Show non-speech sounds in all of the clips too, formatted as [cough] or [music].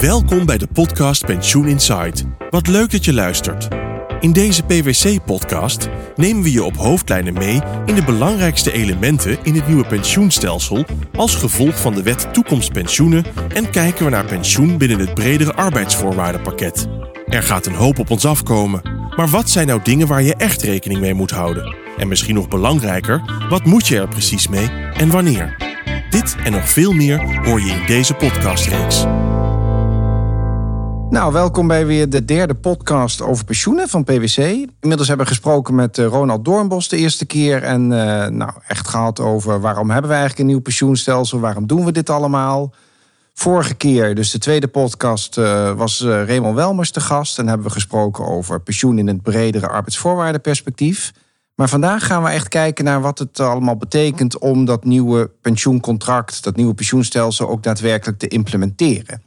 Welkom bij de podcast Pensioen Insight. Wat leuk dat je luistert. In deze PwC-podcast nemen we je op hoofdlijnen mee in de belangrijkste elementen in het nieuwe pensioenstelsel als gevolg van de wet toekomstpensioenen en kijken we naar pensioen binnen het bredere arbeidsvoorwaardenpakket. Er gaat een hoop op ons afkomen, maar wat zijn nou dingen waar je echt rekening mee moet houden? En misschien nog belangrijker, wat moet je er precies mee en wanneer? Dit en nog veel meer hoor je in deze podcastreeks. Nou, welkom bij weer de derde podcast over pensioenen van PwC. Inmiddels hebben we gesproken met eh, Ronald Doornbos de eerste keer. En uh, nou, echt gehad over waarom hebben we eigenlijk een nieuw pensioenstelsel? Waarom doen we dit allemaal? Vorige keer, dus de tweede podcast, uh, was Raymond Welmers te gast. En hebben we gesproken over pensioen in het bredere arbeidsvoorwaardenperspectief. Maar vandaag gaan we echt kijken naar wat het allemaal betekent om dat nieuwe pensioencontract, dat nieuwe pensioenstelsel ook daadwerkelijk te implementeren.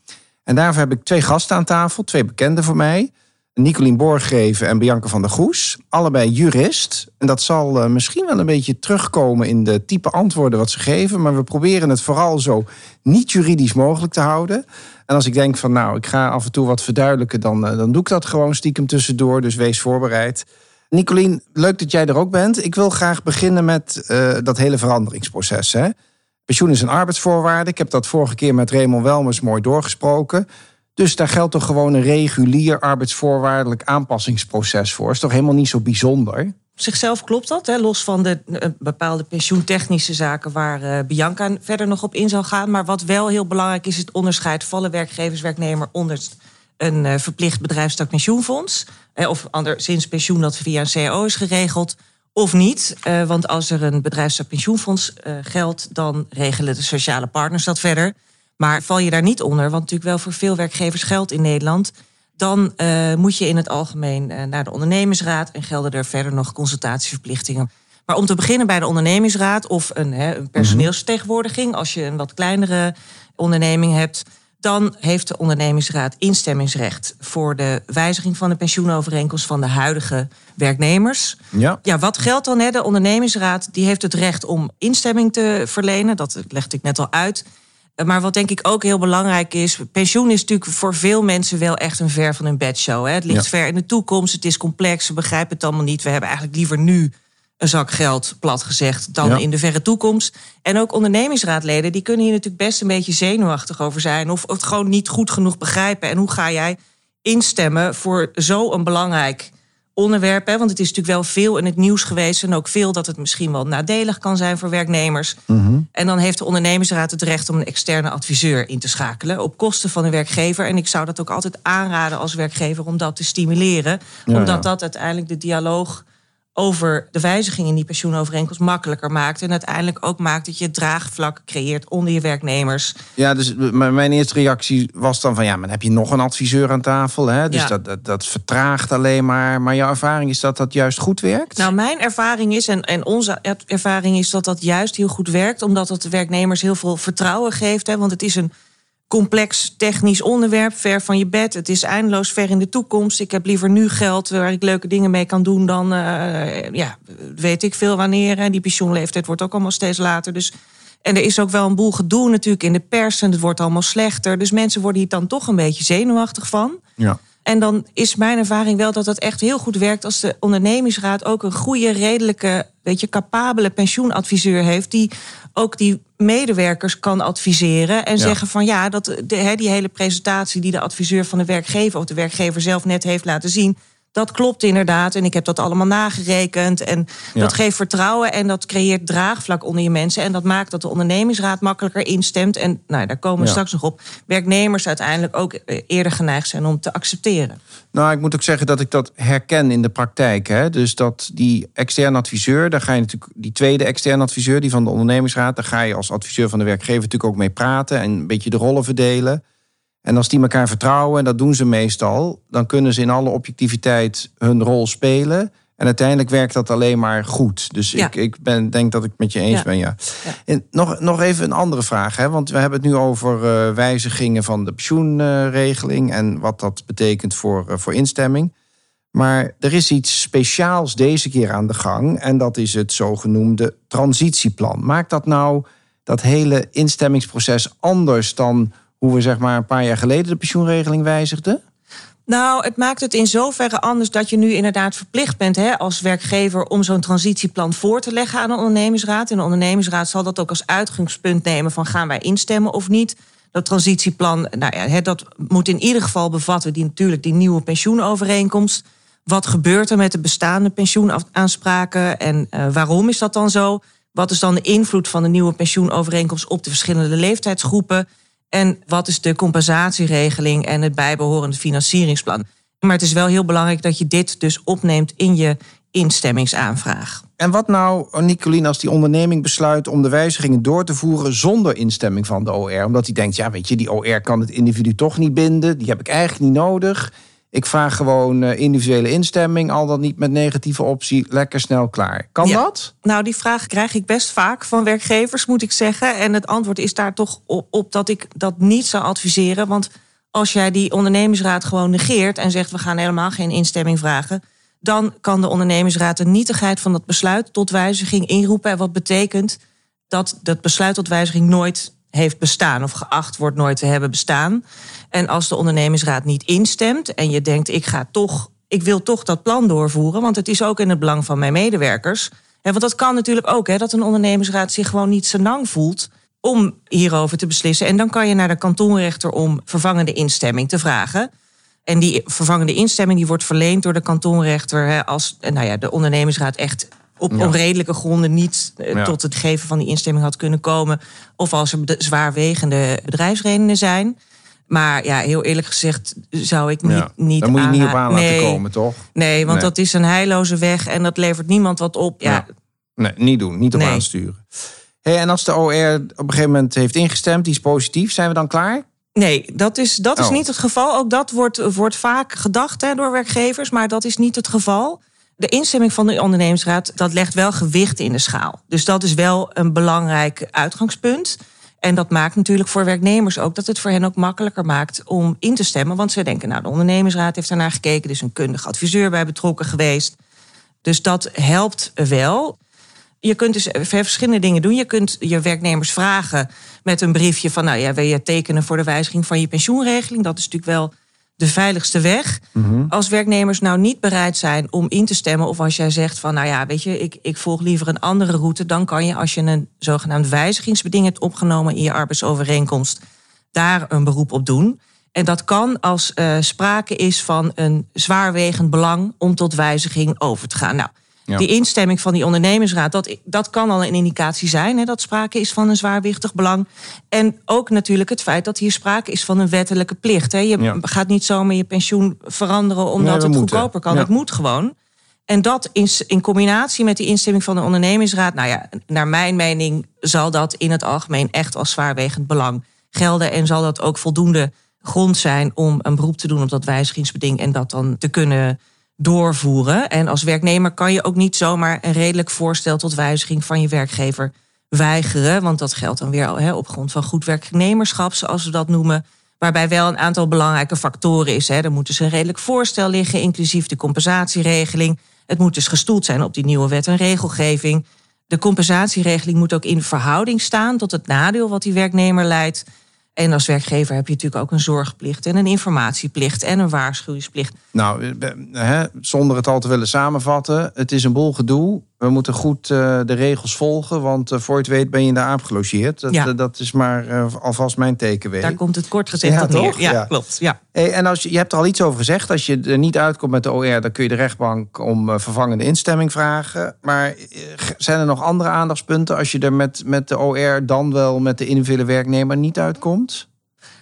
En daarvoor heb ik twee gasten aan tafel, twee bekenden voor mij. Nicolien Borggeven en Bianca van der Goes. Allebei jurist. En dat zal uh, misschien wel een beetje terugkomen in de type antwoorden wat ze geven. Maar we proberen het vooral zo niet juridisch mogelijk te houden. En als ik denk van nou, ik ga af en toe wat verduidelijken, dan, uh, dan doe ik dat gewoon stiekem tussendoor. Dus wees voorbereid. Nicolien, leuk dat jij er ook bent. Ik wil graag beginnen met uh, dat hele veranderingsproces. Hè? Pensioen is een arbeidsvoorwaarde. Ik heb dat vorige keer met Raymond Welmers mooi doorgesproken. Dus daar geldt toch gewoon een regulier arbeidsvoorwaardelijk aanpassingsproces voor. Is toch helemaal niet zo bijzonder? Op zichzelf klopt dat, hè? los van de uh, bepaalde pensioentechnische zaken waar uh, Bianca verder nog op in zal gaan. Maar wat wel heel belangrijk is, het onderscheid vallen werkgevers, werknemer onder een uh, verplicht bedrijfstak pensioenfonds. of anderszins pensioen dat via een CAO is geregeld of niet. Uh, want als er een bedrijfspensioenfonds uh, geldt, dan regelen de sociale partners dat verder. Maar val je daar niet onder, want natuurlijk wel voor veel werkgevers geldt in Nederland, dan uh, moet je in het algemeen naar de ondernemingsraad en gelden er verder nog consultatieverplichtingen. Maar om te beginnen bij de ondernemingsraad of een, hè, een personeelsvertegenwoordiging, als je een wat kleinere onderneming hebt, dan heeft de ondernemingsraad instemmingsrecht voor de wijziging van de pensioenovereenkomst van de huidige werknemers. Ja. ja, wat geldt dan? Hè? De ondernemingsraad die heeft het recht om instemming te verlenen. Dat legde ik net al uit. Maar wat denk ik ook heel belangrijk is, pensioen is natuurlijk voor veel mensen wel echt een ver van hun bedshow. Hè? Het ligt ja. ver in de toekomst, het is complex, ze begrijpen het allemaal niet. We hebben eigenlijk liever nu een zak geld, plat gezegd, dan ja. in de verre toekomst. En ook ondernemingsraadleden, die kunnen hier natuurlijk best een beetje zenuwachtig over zijn. Of het gewoon niet goed genoeg begrijpen. En hoe ga jij instemmen voor zo'n belangrijk onderwerp? Hè? Want het is natuurlijk wel veel in het nieuws geweest. En ook veel dat het misschien wel nadelig kan zijn voor werknemers. Mhm. Mm -hmm. En dan heeft de ondernemingsraad het recht om een externe adviseur in te schakelen. Op kosten van de werkgever. En ik zou dat ook altijd aanraden als werkgever om dat te stimuleren. Ja, omdat ja. dat uiteindelijk de dialoog over de wijziging in die pensioenovereenkomst makkelijker maakt. En uiteindelijk ook maakt dat je draagvlak creëert onder je werknemers. Ja, dus mijn eerste reactie was dan van ja, maar dan heb je nog een adviseur aan tafel. Hè? Dus Ja. dat, dat, dat vertraagt alleen maar. Maar jouw ervaring is dat dat juist goed werkt? Nou, mijn ervaring is, en, en onze ervaring is dat dat juist heel goed werkt, omdat het de werknemers heel veel vertrouwen geeft. Hè, want het is een complex technisch onderwerp, ver van je bed. Het is eindeloos ver in de toekomst. Ik heb liever nu geld waar ik leuke dingen mee kan doen dan, uh, ja, weet ik veel wanneer. Die pensioenleeftijd wordt ook allemaal steeds later. Dus, en er is ook wel een boel gedoe natuurlijk in de pers en het wordt allemaal slechter. Dus mensen worden hier dan toch een beetje zenuwachtig van. Ja. En dan is mijn ervaring wel dat dat echt heel goed werkt als de ondernemingsraad ook een goede, redelijke, weet je, capabele pensioenadviseur heeft. Die ook die medewerkers kan adviseren en Ja. zeggen van ja, dat de, die hele presentatie die de adviseur van de werkgever of de werkgever zelf net heeft laten zien. Dat klopt inderdaad. En ik heb dat allemaal nagerekend. En Ja. dat geeft vertrouwen en dat creëert draagvlak onder je mensen. En dat maakt dat de ondernemingsraad makkelijker instemt. En nou, daar komen we Ja. straks nog op. Werknemers uiteindelijk ook eh, eerder geneigd zijn om te accepteren. Nou, ik moet ook zeggen dat ik dat herken in de praktijk. Hè? Dus dat die externe adviseur, daar ga je natuurlijk, die tweede externe adviseur, die van de ondernemingsraad, daar ga je als adviseur van de werkgever natuurlijk ook mee praten en een beetje de rollen verdelen. En als die elkaar vertrouwen, en dat doen ze meestal, dan kunnen ze in alle objectiviteit hun rol spelen. En uiteindelijk werkt dat alleen maar goed. Dus Ja. ik, ik ben, denk dat ik het met je eens Ja. ben, ja. Ja. En nog, nog even een andere vraag, hè? want we hebben het nu over eh, wijzigingen van de pensioenregeling en wat dat betekent voor, eh, voor instemming. Maar er is iets speciaals deze keer aan de gang en dat is het zogenoemde transitieplan. Maakt dat nou dat hele instemmingsproces anders dan hoe we zeg maar een paar jaar geleden de pensioenregeling wijzigden? Nou, het maakt het in zoverre anders dat je nu inderdaad verplicht bent hè, als werkgever om zo'n transitieplan voor te leggen aan de ondernemingsraad. En de ondernemingsraad zal dat ook als uitgangspunt nemen van gaan wij instemmen of niet. Dat transitieplan, nou ja, dat moet in ieder geval bevatten die, natuurlijk die nieuwe pensioenovereenkomst. Wat gebeurt er met de bestaande pensioenaanspraken en uh, waarom is dat dan zo? Wat is dan de invloed van de nieuwe pensioenovereenkomst op de verschillende leeftijdsgroepen? En wat is de compensatieregeling en het bijbehorende financieringsplan? Maar het is wel heel belangrijk dat je dit dus opneemt in je instemmingsaanvraag. En wat nou, Nicolien, als die onderneming besluit om de wijzigingen door te voeren zonder instemming van de OR? Omdat hij denkt, ja, weet je, die OR kan het individu toch niet binden, die heb ik eigenlijk niet nodig. Ik vraag gewoon eh, individuele instemming, al dan niet met negatieve optie, lekker snel klaar. Kan dat? Nou, die vraag krijg ik best vaak van werkgevers, moet ik zeggen. En het antwoord is daar toch op dat ik dat niet zou adviseren. Want als jij die ondernemingsraad gewoon negeert en zegt we gaan helemaal geen instemming vragen, dan kan de ondernemingsraad de nietigheid van dat besluit tot wijziging inroepen. En wat betekent dat dat besluit tot wijziging nooit heeft bestaan of geacht wordt nooit te hebben bestaan. En als de ondernemingsraad niet instemt en je denkt, ik ga toch, ik wil toch dat plan doorvoeren, want het is ook in het belang van mijn medewerkers. En want dat kan natuurlijk ook, hè, dat een ondernemingsraad zich gewoon niet senang voelt om hierover te beslissen. En dan kan je naar de kantonrechter om vervangende instemming te vragen. En die vervangende instemming die wordt verleend door de kantonrechter hè, als nou ja, de ondernemingsraad echt op onredelijke gronden niet eh, tot het geven van die instemming had kunnen komen. Of als er zwaarwegende bedrijfsredenen zijn. Maar ja, heel eerlijk gezegd zou ik niet. Ja, niet daar moet je niet op aan laten komen, toch? Nee, want dat is een heilloze weg en dat levert niemand wat op. Ja. Nee, niet doen, niet op aansturen. Hey, en als de OR op een gegeven moment heeft ingestemd, die is positief, zijn we dan klaar? Nee, dat is, dat is oh. niet het geval. Ook dat wordt, wordt vaak gedacht hè, door werkgevers, maar dat is niet het geval. De instemming van de ondernemingsraad, dat legt wel gewicht in de schaal. Dus dat is wel een belangrijk uitgangspunt. En dat maakt natuurlijk voor werknemers ook dat het voor hen ook makkelijker maakt om in te stemmen. Want ze denken, nou, de ondernemingsraad heeft daarnaar gekeken, er is een kundig adviseur bij betrokken geweest. Dus dat helpt wel. Je kunt dus verschillende dingen doen. Je kunt je werknemers vragen met een briefje van, nou ja, wil je tekenen voor de wijziging van je pensioenregeling? Dat is natuurlijk wel de veiligste weg. Mhm. Als werknemers nou niet bereid zijn om in te stemmen, of als jij zegt van, nou ja, weet je, ik, ik volg liever een andere route, dan kan je, als je een zogenaamd wijzigingsbeding hebt opgenomen in je arbeidsovereenkomst, daar een beroep op doen. En dat kan als uh, sprake is van een zwaarwegend belang om tot wijziging over te gaan. Nou, die instemming van die ondernemingsraad, dat, dat kan al een indicatie zijn. Hè, dat sprake is van een zwaarwichtig belang. En ook natuurlijk het feit dat hier sprake is van een wettelijke plicht. Hè. Je gaat niet zomaar je pensioen veranderen omdat het goedkoper kan. Het moet gewoon. En dat in, in combinatie met die instemming van de ondernemingsraad, nou ja, naar mijn mening zal dat in het algemeen echt als zwaarwegend belang gelden. En zal dat ook voldoende grond zijn om een beroep te doen op dat wijzigingsbeding en dat dan te kunnen doorvoeren. En als werknemer kan je ook niet zomaar een redelijk voorstel tot wijziging van je werkgever weigeren. Want dat geldt dan weer op grond van goed werknemerschap, zoals we dat noemen. Waarbij wel een aantal belangrijke factoren is. Er moet dus een redelijk voorstel liggen, inclusief de compensatieregeling. Het moet dus gestoeld zijn op die nieuwe wet en regelgeving. De compensatieregeling moet ook in verhouding staan tot het nadeel wat die werknemer leidt. En als werkgever heb je natuurlijk ook een zorgplicht en een informatieplicht en een waarschuwingsplicht. Nou, hè, zonder het al te willen samenvatten, het is een boel gedoe. We moeten goed uh, de regels volgen, want uh, voor je het weet ben je in de aap gelogeerd. Dat, ja. dat is maar uh, alvast mijn tekenweer. Daar komt het kort gezegd ja, toch? Ja, ja, klopt. Ja. Hey, en als je, je hebt er al iets over gezegd. Als je er niet uitkomt met de OR, dan kun je de rechtbank om vervangende instemming vragen. Maar zijn er nog andere aandachtspunten als je er met, met de OR dan wel met de individuele werknemer niet uitkomt?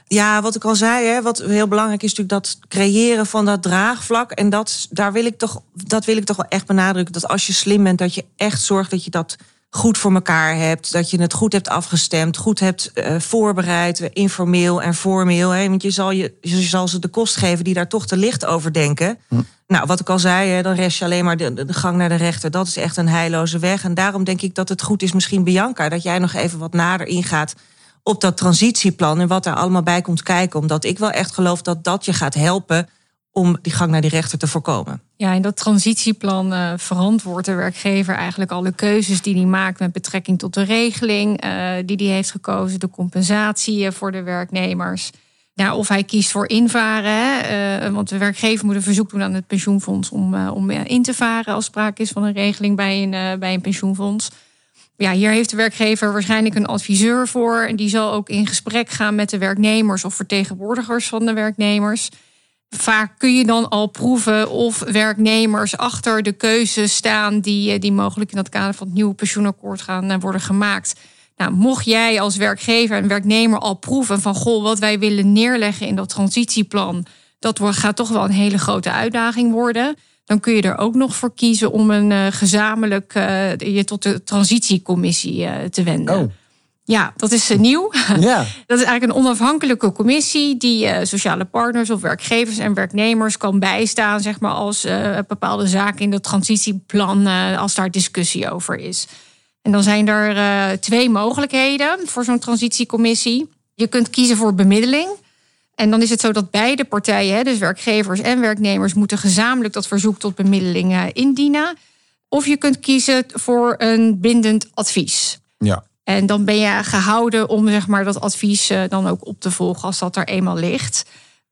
Ja, wat ik al zei, hè, wat heel belangrijk is natuurlijk dat creëren van dat draagvlak. En dat, daar wil ik toch, dat wil ik toch wel echt benadrukken. Dat als je slim bent, dat je echt zorgt dat je dat goed voor elkaar hebt. Dat je het goed hebt afgestemd, goed hebt uh, voorbereid, informeel en formeel. Hè, want je zal, je, je zal ze de kost geven die daar toch te licht over denken. Hm. Nou, wat ik al zei, hè, dan rest je alleen maar de, de, gang naar de rechter. Dat is echt een heilloze weg. En daarom denk ik dat het goed is, misschien Bianca, dat jij nog even wat nader ingaat op dat transitieplan en wat er allemaal bij komt kijken. Omdat ik wel echt geloof dat dat je gaat helpen om die gang naar die rechter te voorkomen. Ja, in dat transitieplan uh, verantwoordt de werkgever eigenlijk alle keuzes die hij maakt met betrekking tot de regeling uh, die hij heeft gekozen, de compensatie voor de werknemers. Of hij kiest voor invaren, hè, uh, want de werkgever moet een verzoek doen aan het pensioenfonds om, om in te varen als sprake is van een regeling bij een, bij een pensioenfonds. Ja, hier heeft de werkgever waarschijnlijk een adviseur voor. En die zal ook in gesprek gaan met de werknemers of vertegenwoordigers van de werknemers. Vaak kun je dan al proeven of werknemers achter de keuzes staan die, eh, die mogelijk in dat kader van het nieuwe pensioenakkoord gaan eh, worden gemaakt. Nou, mocht jij als werkgever en werknemer al proeven van goh, wat wij willen neerleggen in dat transitieplan, dat gaat toch wel een hele grote uitdaging worden. Dan kun je er ook nog voor kiezen om een uh, gezamenlijk uh, je tot de transitiecommissie uh, te wenden. Oh. Ja, dat is nieuw. [laughs] Ja. Dat is eigenlijk een onafhankelijke commissie die sociale partners of werkgevers en werknemers kan bijstaan, zeg maar, als bepaalde zaken in het transitieplan, als daar discussie over is. En dan zijn er twee mogelijkheden voor zo'n transitiecommissie. Je kunt kiezen voor bemiddeling. En dan is het zo dat beide partijen, dus werkgevers en werknemers, moeten gezamenlijk dat verzoek tot bemiddeling indienen. Of je kunt kiezen voor een bindend advies. Ja. En dan ben je gehouden om zeg maar, dat advies eh, dan ook op te volgen als dat er eenmaal ligt.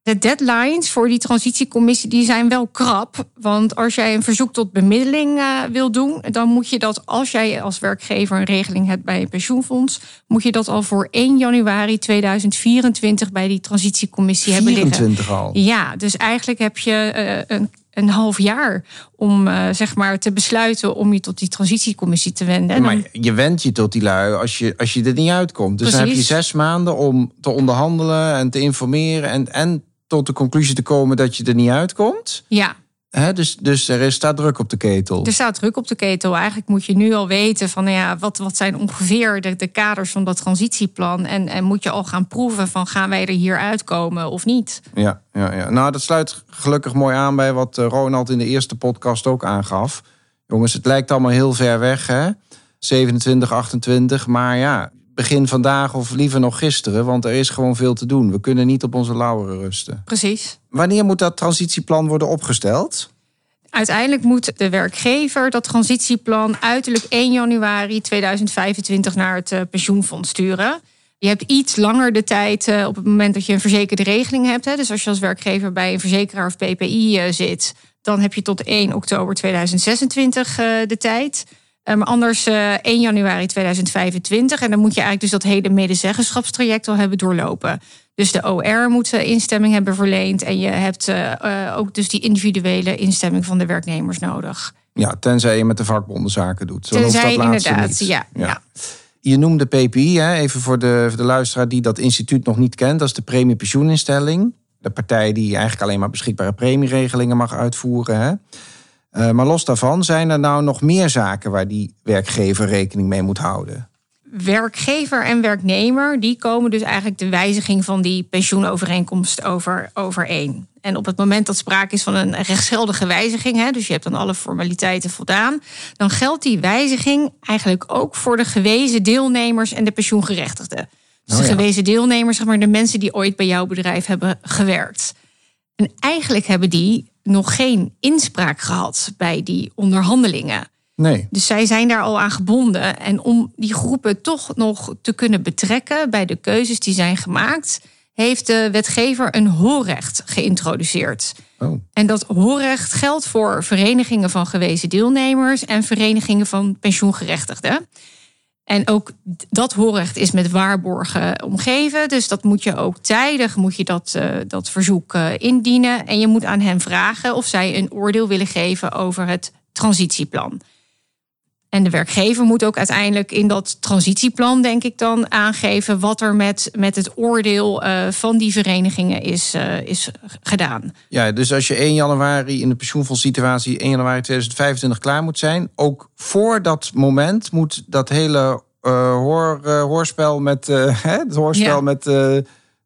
De deadlines voor die transitiecommissie die zijn wel krap. Want als jij een verzoek tot bemiddeling uh, wil doen, dan moet je dat als jij als werkgever een regeling hebt bij een pensioenfonds, moet je dat al voor 1 januari 2024 bij die transitiecommissie 24 hebben liggen. al. Ja, dus eigenlijk heb je uh, een een half jaar om uh, zeg maar te besluiten om je tot die transitiecommissie te wenden. Maar je wendt je tot die lui als je, als je er niet uitkomt. Dus Precies. dan heb je zes maanden om te onderhandelen en te informeren en, en tot de conclusie te komen dat je er niet uitkomt. Ja dus, dus er staat druk op de ketel. Er staat druk op de ketel. Eigenlijk moet je nu al weten van nou ja, wat, wat zijn ongeveer de, de kaders van dat transitieplan. En, en moet je al gaan proeven van gaan wij er hier uitkomen of niet. Ja, ja, ja. nou dat sluit gelukkig mooi aan bij wat eh, Ronald in de eerste podcast ook aangaf. Jongens, het lijkt allemaal heel ver weg hè. 27, 28. Maar ja, begin vandaag of liever nog gisteren, want er is gewoon veel te doen. We kunnen niet op onze lauweren rusten. Precies. Wanneer moet dat transitieplan worden opgesteld? Uiteindelijk moet de werkgever dat transitieplan uiterlijk 1 januari 2025 naar het eh, pensioenfonds sturen. Je hebt iets langer de tijd eh, op het moment dat je een verzekerde regeling hebt. Dus als je als werkgever bij een verzekeraar of PPI eh, zit, dan heb je tot 1 oktober 2026 de tijd. Maar anders 1 januari 2025. En dan moet je eigenlijk dus dat hele medezeggenschapstraject al hebben doorlopen. Dus de OR moet instemming hebben verleend. En je hebt uh, ook dus die individuele instemming van de werknemers nodig. Ja, tenzij je met de vakbonden zaken doet. Zo tenzij dat inderdaad, ja, ja. Je noemde PPI, hè, even voor de, voor de luisteraar die dat instituut nog niet kent. Dat is de Premie Pensioeninstelling. De partij die eigenlijk alleen maar beschikbare premieregelingen mag uitvoeren. Hè. Uh, maar los daarvan, zijn er nou nog meer zaken waar die werkgever rekening mee moet houden? werkgever en werknemer, die komen dus eigenlijk de wijziging van die pensioenovereenkomst over, overeen. En op het moment dat sprake is van een rechtsgeldige wijziging, hè, dus je hebt dan alle formaliteiten voldaan, dan geldt die wijziging eigenlijk ook voor de gewezen deelnemers en de pensioengerechtigden. Dus oh de gewezen deelnemers, zeg maar de mensen die ooit bij jouw bedrijf hebben gewerkt. En eigenlijk hebben die nog geen inspraak gehad bij die onderhandelingen. Nee. Dus zij zijn daar al aan gebonden. En om die groepen toch nog te kunnen betrekken bij de keuzes die zijn gemaakt, heeft de wetgever een hoorrecht geïntroduceerd. Oh. En dat hoorrecht geldt voor verenigingen van gewezen deelnemers en verenigingen van pensioengerechtigden. En ook dat hoorrecht is met waarborgen omgeven. Dus dat moet je ook tijdig moet je dat, uh, dat verzoek uh, indienen. En je moet aan hen vragen of zij een oordeel willen geven over het transitieplan. En de werkgever moet ook uiteindelijk in dat transitieplan, denk ik dan, aangeven wat er met, met het oordeel uh, van die verenigingen is, uh, is gedaan. Ja, dus als je 1 januari in de pensioenfondssituatie 1 januari 2025 klaar moet zijn, ook voor dat moment moet dat hele uh, hoor, hoorspel met het hoorspel ja. met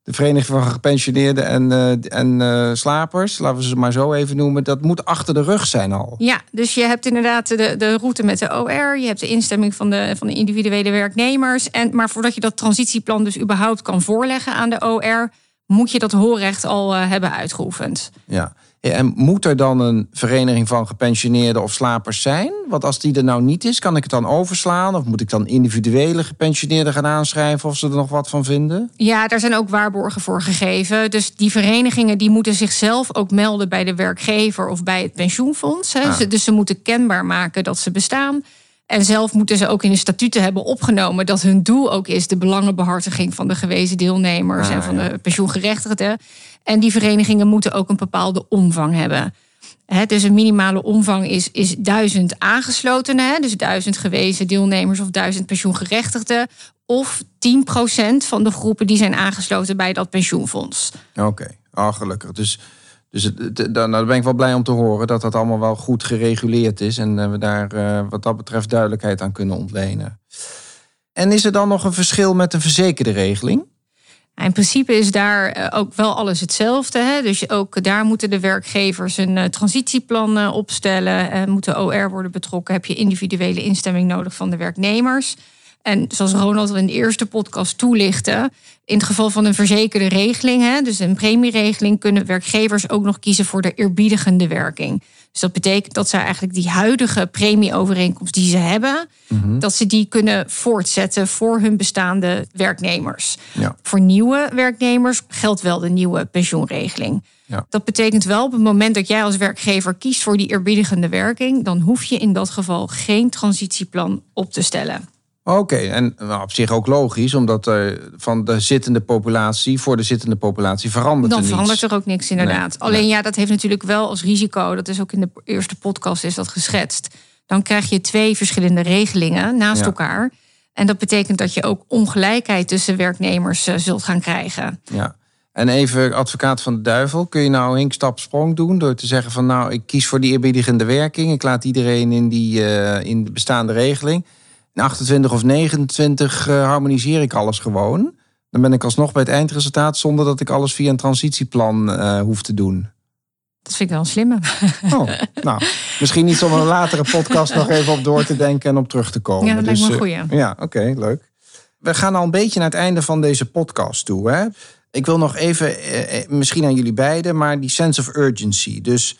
de Vereniging van Gepensioneerden en, uh, en uh, Slapers, laten we ze maar zo even noemen, dat moet achter de rug zijn al. Ja, dus je hebt inderdaad de, de route met de OR, je hebt de instemming van de, van de individuele werknemers. En, maar voordat je dat transitieplan dus überhaupt kan voorleggen aan de OR, moet je dat hoorrecht al uh, hebben uitgeoefend. Ja, En moet er dan een vereniging van gepensioneerden of slapers zijn? Want als die er nou niet is, kan ik het dan overslaan? Of moet ik dan individuele gepensioneerden gaan aanschrijven of ze er nog wat van vinden? Ja, daar zijn ook waarborgen voor gegeven. Dus die verenigingen die moeten zichzelf ook melden bij de werkgever of bij het pensioenfonds. Hè. Ah. Dus ze moeten kenbaar maken dat ze bestaan. En zelf moeten ze ook in de statuten hebben opgenomen dat hun doel ook is de belangenbehartiging van de gewezen deelnemers Ah, en van ja. de pensioengerechtigden. En die verenigingen moeten ook een bepaalde omvang hebben. Dus een minimale omvang is, is duizend aangeslotenen, hè, dus duizend gewezen deelnemers of duizend pensioengerechtigden. Of 10% van de groepen die zijn aangesloten bij dat pensioenfonds. Oké, oh, gelukkig. Dus, dus nou, dan ben ik wel blij om te horen dat dat allemaal wel goed gereguleerd is. En eh, we daar eh, wat dat betreft duidelijkheid aan kunnen ontlenen. En is er dan nog een verschil met de verzekerde regeling? In principe is daar eh, ook wel alles hetzelfde. Hè? Dus ook daar moeten de werkgevers een transitieplan opstellen. En moet de OR worden betrokken. Heb je individuele instemming nodig van de werknemers. En zoals Ronald al in de eerste podcast toelichtte. In het geval van een verzekerde regeling, hè, dus een premieregeling, kunnen werkgevers ook nog kiezen voor de eerbiedigende werking. Dus dat betekent dat zij eigenlijk die huidige premieovereenkomst die ze hebben, dat ze die kunnen voortzetten voor hun bestaande werknemers. Ja. Voor nieuwe werknemers geldt wel de nieuwe pensioenregeling. Ja. Dat betekent wel op het moment dat jij als werkgever kiest voor die eerbiedigende werking, dan hoef je in dat geval geen transitieplan op te stellen. Oké, en nou, op zich ook logisch, omdat er van de zittende populatie voor de zittende populatie verandert Dan er niets. verandert er ook niks, inderdaad. Nee, Alleen nee. ja, dat heeft natuurlijk wel als risico, dat is ook in de eerste podcast is dat geschetst. Dan krijg je twee verschillende regelingen naast Ja. elkaar. En dat betekent dat je ook ongelijkheid tussen werknemers eh, zult gaan krijgen. Ja. En even advocaat van de duivel, kun je nou een stap sprong doen door te zeggen van nou, ik kies voor die eerbiedigende werking, ik laat iedereen in, die, eh, in de bestaande regeling. In 28 of 29 eh, harmoniseer ik alles gewoon. Dan ben ik alsnog bij het eindresultaat zonder dat ik alles via een transitieplan eh, hoef te doen. Dat vind ik wel een slimme. Oh, nou, misschien iets om een latere podcast nog even op door te denken en op terug te komen. Ja, dat lijkt me een eh, goeie. ja, oké, leuk. We gaan al een beetje naar het einde van deze podcast toe. Hè? Ik wil nog even, eh, misschien aan jullie beiden, maar die sense of urgency. Dus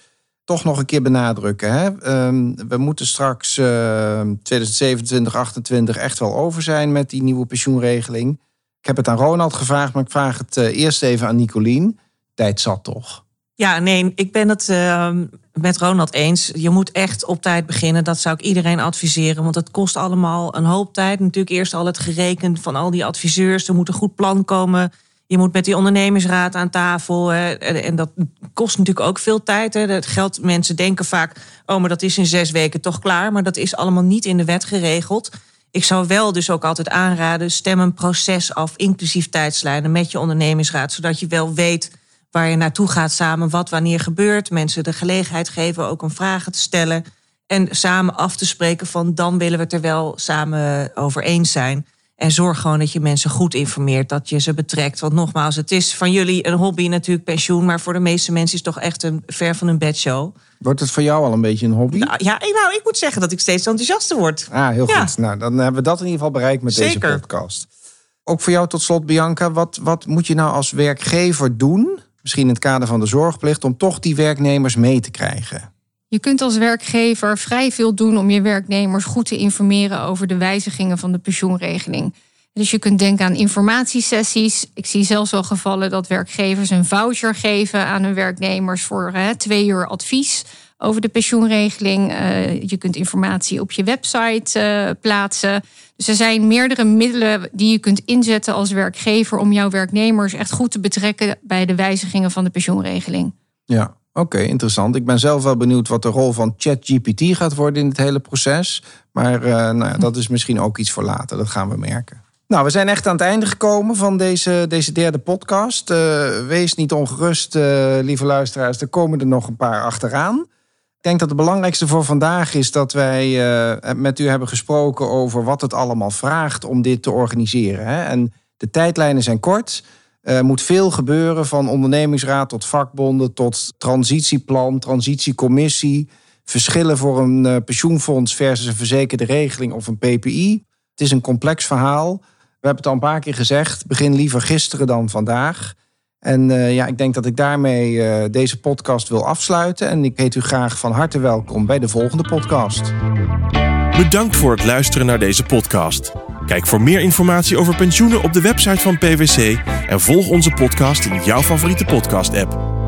toch nog een keer benadrukken. Hè? Ehm, we moeten straks eh 2027, 28 echt wel over zijn met die nieuwe pensioenregeling. Ik heb het aan Ronald gevraagd, maar ik vraag het eh, eerst even aan Nicolien. Tijd zat toch? Ja, nee, ik ben het eh, met Ronald eens. Je moet echt op tijd beginnen. Dat zou ik iedereen adviseren. Want het kost allemaal een hoop tijd. Natuurlijk eerst al het gereken van al die adviseurs. Er moet een goed plan komen. Je moet met die ondernemersraad aan tafel. hè. En dat kost natuurlijk ook veel tijd. Hè. Dat geld, mensen denken vaak... oh, maar dat is in zes weken toch klaar. Maar dat is allemaal niet in de wet geregeld. Ik zou wel dus ook altijd aanraden... stem een proces af, inclusief tijdslijnen... met je ondernemingsraad, zodat je wel weet waar je naartoe gaat samen, wat wanneer gebeurt. Mensen de gelegenheid geven ook om vragen te stellen. En samen af te spreken van dan willen we het er wel samen over eens zijn. En zorg gewoon dat je mensen goed informeert, dat je ze betrekt. Want nogmaals, het is van jullie een hobby natuurlijk pensioen... maar voor de meeste mensen is het toch echt een ver van een bedshow. Wordt het voor jou al een beetje een hobby? Nou, ja, ik- nou, ik moet zeggen dat ik steeds enthousiaster word. Ah, heel Ja. goed. Nou, dan hebben we dat in ieder geval bereikt met Zeker. deze podcast. Ook voor jou tot slot, Bianca. Wat, wat moet je nou als werkgever doen, misschien in het kader van de zorgplicht, om toch die werknemers mee te krijgen? Je kunt als werkgever vrij veel doen om je werknemers goed te informeren over de wijzigingen van de pensioenregeling. Dus je kunt denken aan informatiesessies. Ik zie zelfs wel gevallen dat werkgevers een voucher geven aan hun werknemers voor hè, twee uur advies over de pensioenregeling. Eh, je kunt informatie op je website eh, plaatsen. Dus er zijn meerdere middelen die je kunt inzetten als werkgever om jouw werknemers echt goed te betrekken bij de wijzigingen van de pensioenregeling. Ja, oké, interessant. Ik ben zelf wel benieuwd wat de rol van ChatGPT gaat worden in het hele proces. Maar eh, nou ja, dat is misschien ook iets voor later. Dat gaan we merken. Nou, we zijn echt aan het einde gekomen van deze, deze derde podcast. Eh, wees niet ongerust, eh, lieve luisteraars. Er komen er nog een paar achteraan. Ik denk dat het belangrijkste voor vandaag is dat wij met u hebben gesproken over wat het allemaal vraagt om dit te organiseren. Hè? En de tijdlijnen zijn kort. Er moet veel gebeuren, van ondernemingsraad tot vakbonden, tot transitieplan, transitiecommissie, verschillen voor een eh, pensioenfonds versus een verzekerde regeling of een PPI. Het is een complex verhaal. We hebben het al een paar keer gezegd. Begin liever gisteren dan vandaag. En uh, ja, ik denk dat ik daarmee deze podcast wil afsluiten. En ik heet u graag van harte welkom bij de volgende podcast. Bedankt voor het luisteren naar deze podcast. Kijk voor meer informatie over pensioenen op de website van PwC en volg onze podcast in jouw favoriete podcast-app.